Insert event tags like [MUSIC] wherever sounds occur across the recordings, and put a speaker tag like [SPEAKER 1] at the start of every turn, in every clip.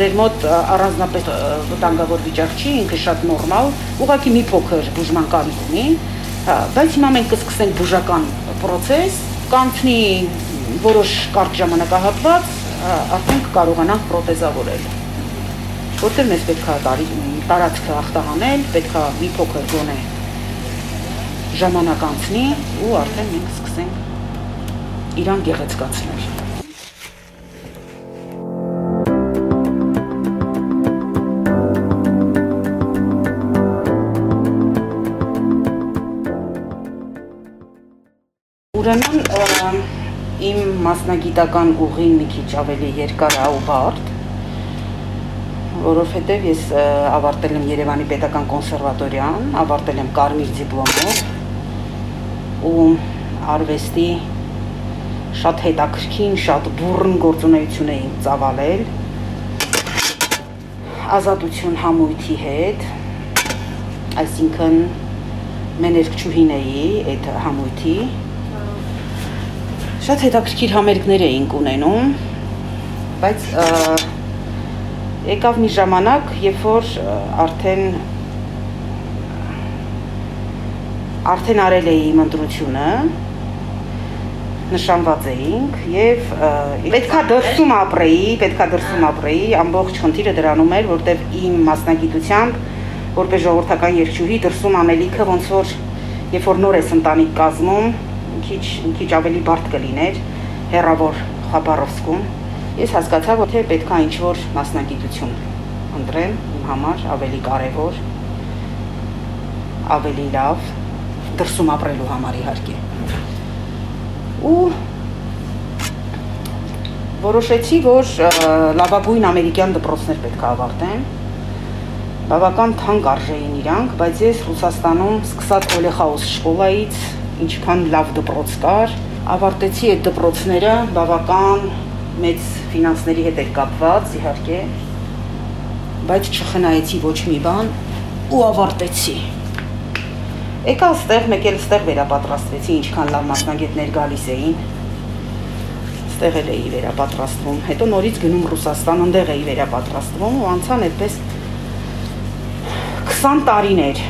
[SPEAKER 1] ձեր մոտ առանձնապես վտանգավոր վիճակ չի, ինքը շատ նորմալ, ուղղակի մի փոքր բուժման կարիք ունի, բայց հիմա մենք կսկսենք բուժական process, կանցնի որոշ կարճ ժամանակահատված, արդեն կկարողանանք պրոթեզավորել։ Որտեղ մեզ պետք է տարի տարածքը ախտահանել, պետք է մի փոքր գոնե ժամանակ անցնի ու արդեն մենք սկսենք իրան գեղեցկացնել։ Ուրեմն իմ մասնագիտական ուղին մի քիչ ավելի երկար է ու բարդ, որովհետև ես ավարտել եմ Երևանի Պետական կոնսերվատորիան, ավարտել եմ կարմիր դիպլոմով ու արվեստի շատ հետաքրքին, շատ բուրըն գործունեություն էի ծավալել ազատություն համույթի հետ, այսինքն մեներկչուհին էի այդ համույթի շատ հետաքրքիր համերգներ էինք ունենում, բայց եկավ մի ժամանակ, երբ որ արդեն արդեն արել էի իմ ընտրությունը, նշանված էինք եւ պետքա դրսում ապրեի, պետքա դրսում ապրեի, ամբողջ խնդիրը դրանում էր, որտեվ իմ մասնագիտությամբ որպես ժողովրդական երգչուհի դրսում անելիքը ոնց որ երբ որ նոր ես ընտանիք կազմում, քիչ քիչ ավելի բարդ կլիներ հերավոր Խաբարովսկում ես հասկացա որ թե պետքա ինչ որ մասնագիտություն ընտրեմ իմ համար ավելի կարևոր ավելի լավ դրսում ապրելու համար իհարկե ու որոշեցի որ լավագույն ամերիկյան դպրոցներ պետք է ավարտեմ բավական թանկ արժեին իրանք, բայց ես Ռուսաստանում սկսած Օլեխաուս շկոլայից ինչքան լավ դպրոց կար, ավարտեցի այդ դպրոցները բավական մեծ ֆինանսների հետ էր կապված, իհարկե, բայց չխնայեցի ոչ մի բան ու ավարտեցի։ Եկա ստեղ, մեկ էլ ստեղ վերապատրաստվեցի, ինչքան լավ մասնագետներ գալիս էին։ Ստեղ էլ էի վերապատրաստվում։ Հետո նորից գնում Ռուսաստան, այնտեղ էի վերապատրաստվում ու անցան այդպես 20 տարիներ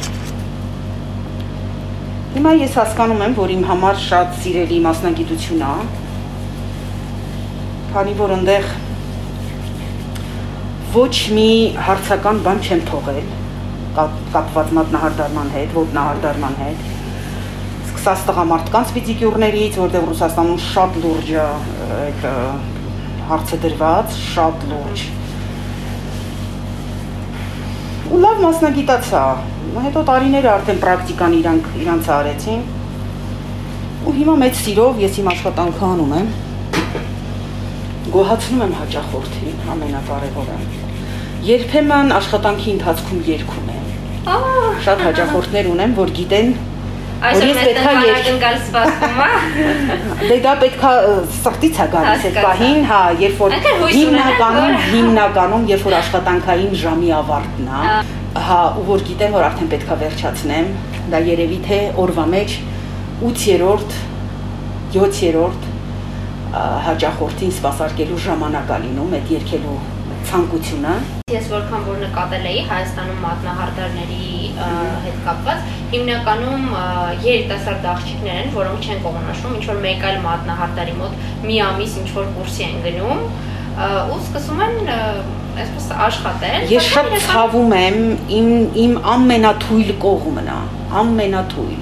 [SPEAKER 1] Հիմա ես հասկանում եմ, որ իմ համար շատ սիրելի մասնագիտություն է, քանի որ այնտեղ ոչ մի հարցական բան չեմ թողել կապված մատնահարդարման հետ, ոտնահարդարման հետ։ Սկսած տղամարդկանց ֆիզիկյուրներից, որտեղ Ռուսաստանում շատ լուրջ է այդ հարցը դրված, շատ լուրջ ու լավ մասնագիտացա։ Հետո տարիներ արդեն պրակտիկան իրանք իրանց արեցին։ Ու հիմա մեծ սիրով ես իմ աշխատանքը անում եմ։ Գոհացնում եմ հաճախորդին, ամենակարևորը։ Երբեմն աշխատանքի ընթացքում երգում եմ։ Ահա, շատ հաճախորդներ ունեմ, որ գիտեն
[SPEAKER 2] Այսօր մեզ տնօրական սպասում է։ [LAUGHS]
[SPEAKER 1] Դե դա պետքա սրտից է գալիս այդ պահին, հա, երբ որ հիմնականում [LAUGHS] հիմնականում երբ որ աշխատանքային ժամի ավարտն է, հա, ու որ գիտեմ որ արդեն պետքա վերջացնեմ, դա երևի թե օրվա մեջ 8-րդ 7-րդ հաճախորդին սպասարկելու ժամանակ է լինում այդ երկելու ցանկությունը
[SPEAKER 2] ես որքան որ նկատել էի Հայաստանում մատնահարդարների հետ կապված հիմնականում երիտասարդ աղջիկներ են, որոնք չեն կողմնաշվում, ինչ որ մեկ այլ մատնահարդարի մոտ մի ամիս ինչ որ կուրսի են գնում ու սկսում են այսպես աշխատել։
[SPEAKER 1] Ես շատ ցավում եմ իմ իմ ամենաթույլ կողմն է, ամենաթույլ։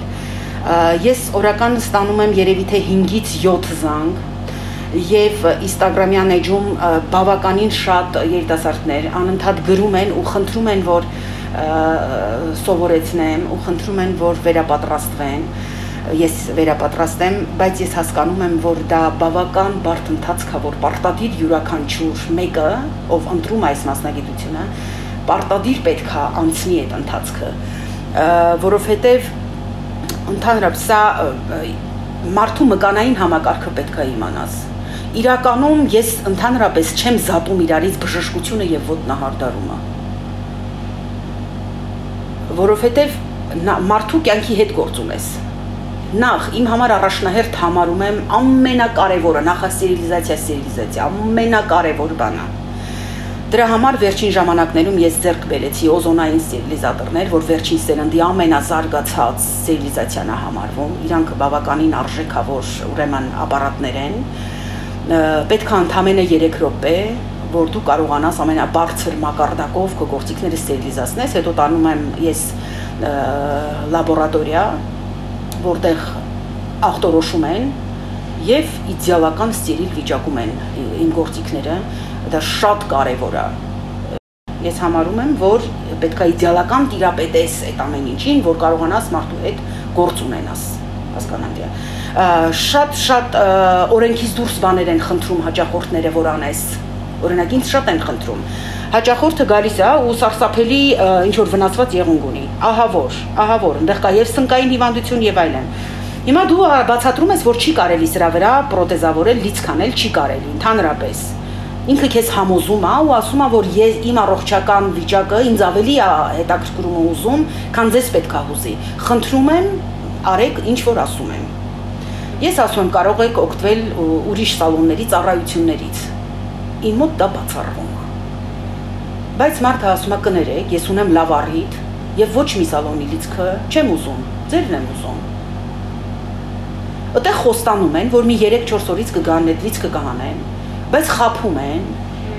[SPEAKER 1] Ես օրական ստանում եմ երևի թե 5-ից 7 զանգ եւ Instagram-յան էջում բավականին շատ երիտասարդներ անընդհատ գրում են ու խնդրում են որ սովորեցնեմ ու խնդրում են որ վերապատրաստվեն ես վերապատրաստեմ, բայց ես հասկանում եմ, որ դա բավական բարդ ընթացք է, որ պարտադիր յուրաքանչյուր մեկը, ով ընտրում այս մասնագիտությունը, պարտադիր պետք է անցնի այդ ընթացքը, որովհետև ընդհանրապես սա մարդու մկանային համակարգը պետք է իմանաս իրականում ես ընդհանրապես չեմ զատում իրարից բժշկությունը եւ ոտնահարդարումը որովհետեւ մարդու կյանքի հետ գործում ես նախ իմ համար առաջնահերթ համարում եմ ամենակարևորը նախասերիլիզացիա սերիլիզացիա ամենակարևոր բանը Դրա համար վերջին ժամանակներում ես ձեռք բերեցի օզոնային ստերիլիզատորներ, որ վերջին սերնդի ամենազարգացած ստերիլիզացիան է համարվում։ Իրանք բավականին արժեքավոր ուրեմն ապարատներ են։ Պետք է ընդամենը 3 րոպե, որ դու կարողանաս ամենաբարձր մակարդակով քո գործիքները ստերիլիզացնես, հետո տանում եմ ես լաբորատորիա, որտեղ ախտորոշում են եւ իդեալական ստերիլ վիճակում են իմ գործիքները դա շատ կարևոր է ես համարում եմ, որ պետքա իդեալական տիրապետես այդ ամեն ինչին, որ կարողանաս մարդու հետ գործ ունենաս, հասկանալի է։ Շատ շատ օրենքից դուրս բաներ են խնդրում հաճախորդները, որ անես։ Օրինակ ինձ շատ են խնդրում։ Հաճախորդը գալիս է ու սարսափելի ինչ որ վնասված եղունգ ունի։ Ահա որ, ահա որ, այնտեղ կա եւ սնկային հիվանդություն եւ այլն։ Հիմա դու բացատրում ես, որ չի կարելի սրա վրա պրոթեզավորել, լիցքանել, չի կարելի, ընդհանրապես ինքը քեզ համոզում է ու ասում է որ ես իմ առողջական վիճակը ինձ ավելի է հետաքրքրում ու ուզում, քան ձեզ պետք է հուզի։ Խնդրում եմ, արեք ինչ որ ասում եմ։ Ես ասում եմ կարող եք օգտվել ուրիշ սալոնների ծառայություններից։ Իմ մոտ դա բացառվում է։ Բայց մարդը ասում է կներեք, ես ունեմ լավ առիթ եւ ոչ մի սալոնի լիցքը չեմ ուզում, ձերն եմ ուզում։ Այդտեղ խոստանում են, որ մի 3-4 օրից կգան այդ լիցքը կհանեն բայց խափում են,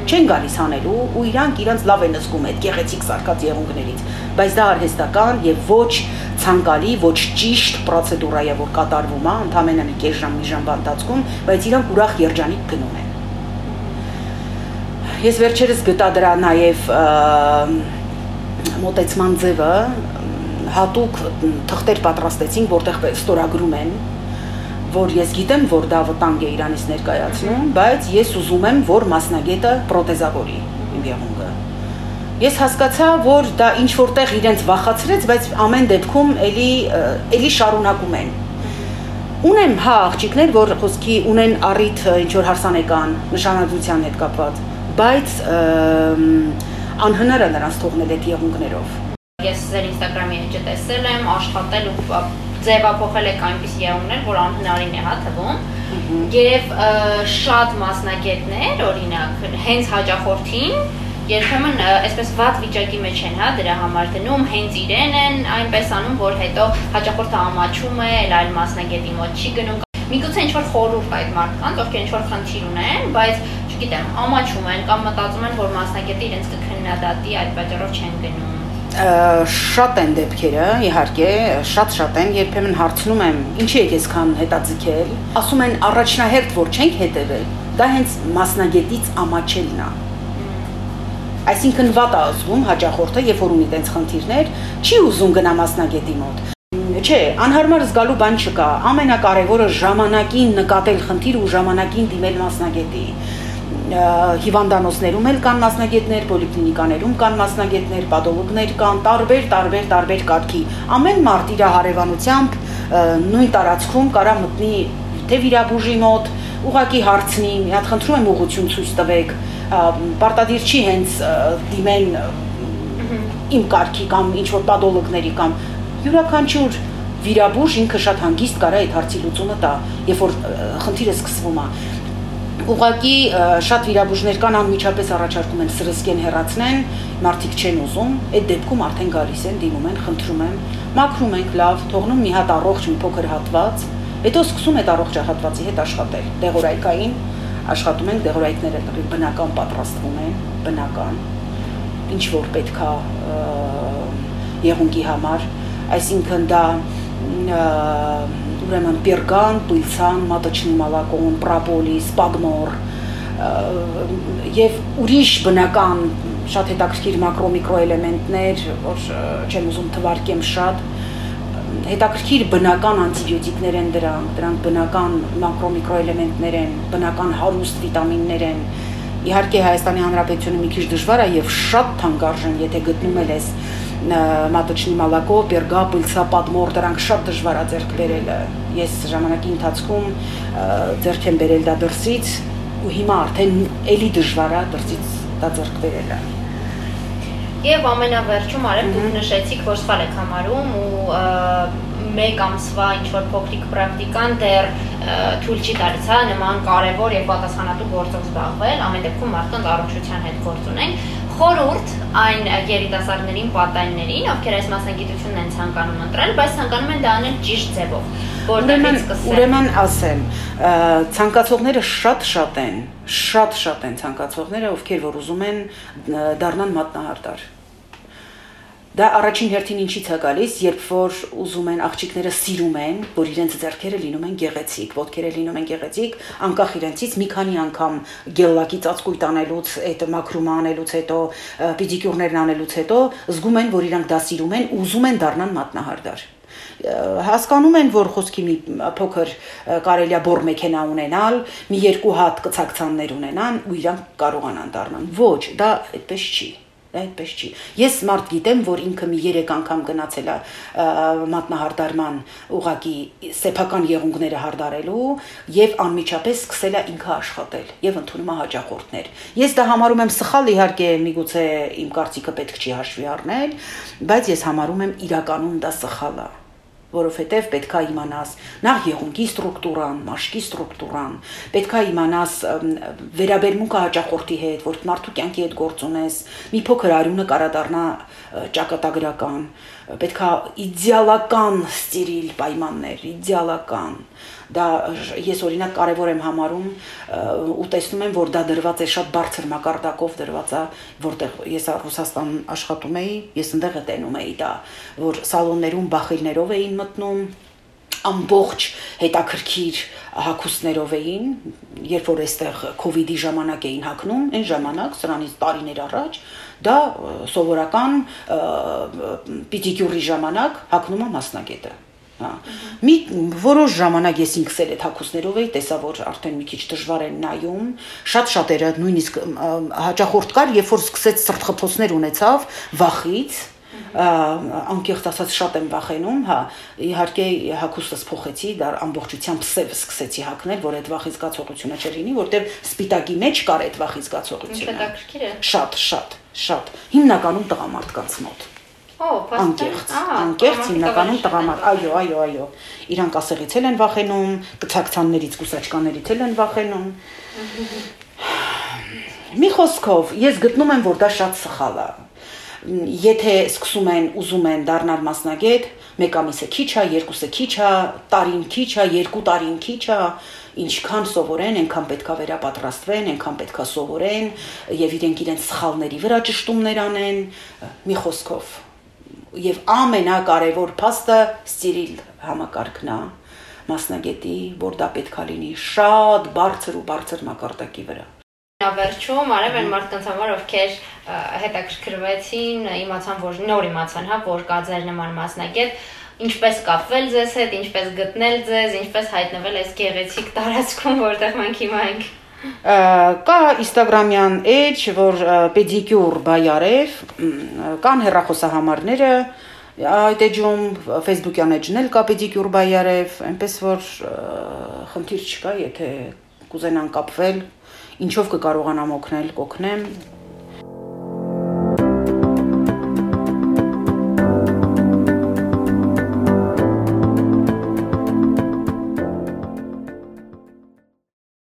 [SPEAKER 1] չեն գալիս հանելու ու իրանք իրանք լավ են զգում այդ գեղեցիկ սարկած եղունգներից, բայց դա արհեստական եւ ոչ ցանկալի, ոչ ճիշտ պրոցեդուրա է, որ կատարվում է, ընդամենը մի կես ժամ, մի ժամ ընթացքում, բայց իրանք ուրախ երջանիկ գնում են։ Ես վերջերս գտա դրա նաև մոտեցման ձևը հատուկ թղթեր պատրաստեցինք, որտեղ ստորագրում են որ ես գիտեմ, որ դա վտանգ է Իրանից ներկայացնում, բայց ես ուզում եմ, որ մասնագետը պրոթեզավորի իմ եղունգը։ Ես հասկացա, որ դա ինչ որտեղ իրենց վախացրեց, բայց ամեն դեպքում էլի էլի շարունակում են։ Ունեմ հա աղջիկներ, որ խոսքի ունեն առիթ ինչ որ հարսանեկան նշանադրության հետ կապված, բայց անհնար է նրանց թողնել այդ եղունգներով։
[SPEAKER 2] Ես ձեր Instagram-ի էջը տեսել եմ, աշխատել ու ձևափոխել եք այնպիսի եղունգներ, որ անհնարին է հա թվում։ Եվ շատ մասնագետներ, օրինակ, հենց հաջախորդին երբեմն այսպես վատ վիճակի մեջ են, հա, դրա համար դնում, հենց իրեն են այնպես անում, որ հետո հաջախորդը ամաչում է, այլ մասնագետի մոտ չի գնում։ Միգուցե ինչ որ խորհուրդ այդ մարդկանց, ովքեր ինչ որ խնդիր ունեն, բայց չգիտեմ, ամաչում են կամ մտածում են, որ մասնագետը իրենց կքննադատի, այդ պատճառով չեն գնում
[SPEAKER 1] շատ են դեպքերը, իհարկե, շատ-շատ են, երբեմն հարցնում եմ, ինչի եք այսքան հետաձգել։ Ասում են առաջնահերթ որ չենք հետևել, դա հենց մասնագետից ամաչելն է։ Այսինքն վատ է զգում հաճախորդը, երբ որ ունի տենց խնդիրներ, չի ուզում գնա մասնագետի մոտ։ Չէ, անհարմար զգալու բան չկա։ Ամենակարևորը ժամանակին նկատել խնդիր ու ժամանակին դիմել մասնագետի հիվանդանոցներում էլ կան մասնագետներ, պոլիկլինիկաներում կան մասնագետներ, պաթոլոգներ կան, տարբեր, տարբեր, տարբեր կարգի։ Ամեն մարդ իր հարևանությամբ նույն տարածքում կարա մտնի թե վիրաբուժի մոտ, ուղակի հարցնի, մի հատ խնդրում եմ ուղղություն ցույց տվեք, պարտադիր չի հենց դիմեն իմ կարգի կամ ինչ որ պաթոլոգների կամ յուրաքանչյուր վիրաբույժ ինքը շատ հանգիստ կարա այդ հարցի լուծումը տա, երբ որ խնդիրը սկսվում է ուղղակի շատ վիրաբույժներ կան անմիջապես առաջարկում են սրսկեն հեռացնեն, մարդիկ չեն ուզում, այդ դեպքում արդեն գալիս են, դիմում են, խնդրում են, մաքրում ենք լավ, թողնում մի հատ առողջ մի փոքր հատված, հետո սկսում այդ առողջ հատվածի հետ աշխատել։ Դեղորայկային աշխատում ենք, դեղորայքները բնական պատրաստվում են, բնական, ինչ որ պետքա եղունգի համար, այսինքն դա ուրեմն պերգան, պիլցան, մատոչնի մալակոն, պրապոլիս, պագնոր եւ ուրիշ բնական շատ հետաքրքիր մակրո-միկրոէլեմենտներ, որ չեմ ուզում թվարկեմ շատ, հետաքրքիր բնական անտիբիոտիկներ են դրանք, դրանք բնական մակրո-միկրոէլեմենտներ են, բնական հարուստ վիտամիններ են։ Իհարկե Հայաստանի Հանրապետությունը մի քիչ դժվար է եւ շատ թանկարժեն, եթե գտնում ես մատոչնի մալակո, պերգա, պիլցա, պատմոր, դրանք շատ դժվար է ձեռք բերելը։ Ես ժամանակի ընթացքում ձեռք եմ բերել դա դրսից ու հիմա արդեն էլի դժվար է դրսից դա ձեռք բերելը։
[SPEAKER 2] Եվ ամենավերջում արեմ դուք նշեցիք, որ սխալ եք համարում ու 1 ամսվա ինչ որ փոքրիկ պրակտիկան դեռ թույլ չի տալիս հա նման կարևոր եւ պատասխանատու գործով զբաղվել, ամեն դեպքում մարդկանց առողջության հետ գործ ունենք խորուրդ այն երիտասարդներին, պատանիներին, ովքեր այս մասնագիտությունն են ցանկանում ընտրել, բայց ցանկանում են դա անել ճիշտ ձևով,
[SPEAKER 1] որտեղից սկսել։ Ուրեմն ասեմ, ցանկացողները շատ-շատ են, շատ-շատ են ցանկացողները, ովքեր որ ուզում են դառնան մատնահարդար Դա առաջին հերթին ինչից է գալիս, երբ որ ուզում են աղջիկները սիրում են, որ իրենց ձեռքերը լինում են գեղեցիկ, ոտքերը լինում են գեղեցիկ, անկախ իրենցից մի քանի անգամ գելլակի ծածկույթ անելուց, այդ մակրումը անելուց հետո, պեդիկյուրներն անելուց հետո զգում են, որ իրանք դա սիրում են, ուզում են դառնան մատնահարդար հասկանում են, որ խոսքի մի փոքր կարելի է բոր մեքենա ունենալ, մի երկու հատ կցակցաններ ունենան ու իրանք կարողանան դառնան։ Ոչ, դա այդպես չի այդպես չի։ Ես մարդ գիտեմ, որ ինքը մի 3 անգամ գնացել է մատնահարդարման ուղակի սեփական եղունգները հարդարելու եւ անմիջապես սկսել է ինքը աշխատել եւ ընդունում է հաջախորդներ։ Ես դա համարում եմ սխալ, իհարկե, միգուցե իմ կարծիքը պետք չի հաշվի առնել, բայց ես համարում եմ իրականում դա սխալ է որովհետև պետքա իմանաս նախ եղունգի ստրուկտուրան, մաշկի ստրուկտուրան, պետքա իմանաս վերաբերմունքը հաճախորդի հետ, որ մարդու կյանքի հետ գործ ունես, մի փոքր արյունը կարա դառնա ճակատագրական, պետքա իդեալական ստիրիլ պայմաններ, իդեալական։ Դա ես օրինակ կարևոր եմ համարում ու տեսնում եմ, որ դա դրված է շատ բարձր մակարդակով դրված է, որտեղ ես Ռուսաստան աշխատում էի, ես այնտեղ տենում էի դա, որ սալոններում բախիլներով էին մտնում, ամբողջ հետաքրքիր հակոստներով էին, երբ որ այստեղ իդի ժամանակ էին հակնում, այն ժամանակ, սրանից տարիներ առաջ, դա սովորական պիդիկյուրի ժամանակ հակնում է մասնագետը հա մի որոշ ժամանակ ես ինքս էլ այդ հակուսներով էի տեսա որ արդեն մի քիչ դժվար են նայում շատ շատերը նույնիսկ հաճախորդ կար երբ որ սկսեց սրտխփոցներ ունեցավ վախից անկեղծ ասած շատ եմ վախենում, հա, իհարկե հակոստս փոխեցի, դա ամբողջությամբ սև սկսեցի հակնել, որ այդ վախի զգացողությունը չլինի, որտեղ սպիտակի մեջ կար այդ վախի զգացողությունը։
[SPEAKER 2] Հետաքրքիր է։
[SPEAKER 1] Շատ, շատ, շատ։ Հիմնականում տղամարդկանց մոտ։ անկեղծ, անկեղծ հիմնականում տղամարդ, այո, այո, այո։ Իրանք ասեղից էլ են վախենում, կցակցաններից, կուսաճկաներից էլ են վախենում։ Մի խոսքով, ես գտնում եմ, որ դա շատ սխալ է եթե սկսում են ուզում են դառնալ մասնագետ, մեկ ամիսը քիչ է, երկուսը քիչ է, տարին քիչ է, երկու տարին քիչ է, ինչքան սովորեն, այնքան պետքա վերապատրաստվեն, այնքան պետքա սովորեն եւ իրենք իրենց սխալների վրա ճշտումներ անեն, մի խոսքով։ Եվ ամենակարևոր փաստը ստիրիլ համակարգն է մասնագետի, որ դա պետքա լինի շատ բարձր ու բարձր մակարդակի վրա
[SPEAKER 2] վերջում արև են մարդկանց համար, ովքեր հետաքրքրվեցին, իմացան, որ նոր իմացան, հա, որ կա ձեր նման մասնագետ, ինչպես կապվել ձեզ հետ, ինչպես գտնել ձեզ, ինչպես հայտնվել այս գեղեցիկ տարածքում, որտեղ մենք հիմա ենք։
[SPEAKER 1] Կա Instagram-յան էջ, որ pedicure բայարև, կան հեռախոսահամարները, այդ էջում Facebook-յան էջն էլ կա pedicure բայարև, այնպես որ խնդիր չկա, եթե կուզենան կապվել, ինչով կկարողանամ օգնել, կօգնեմ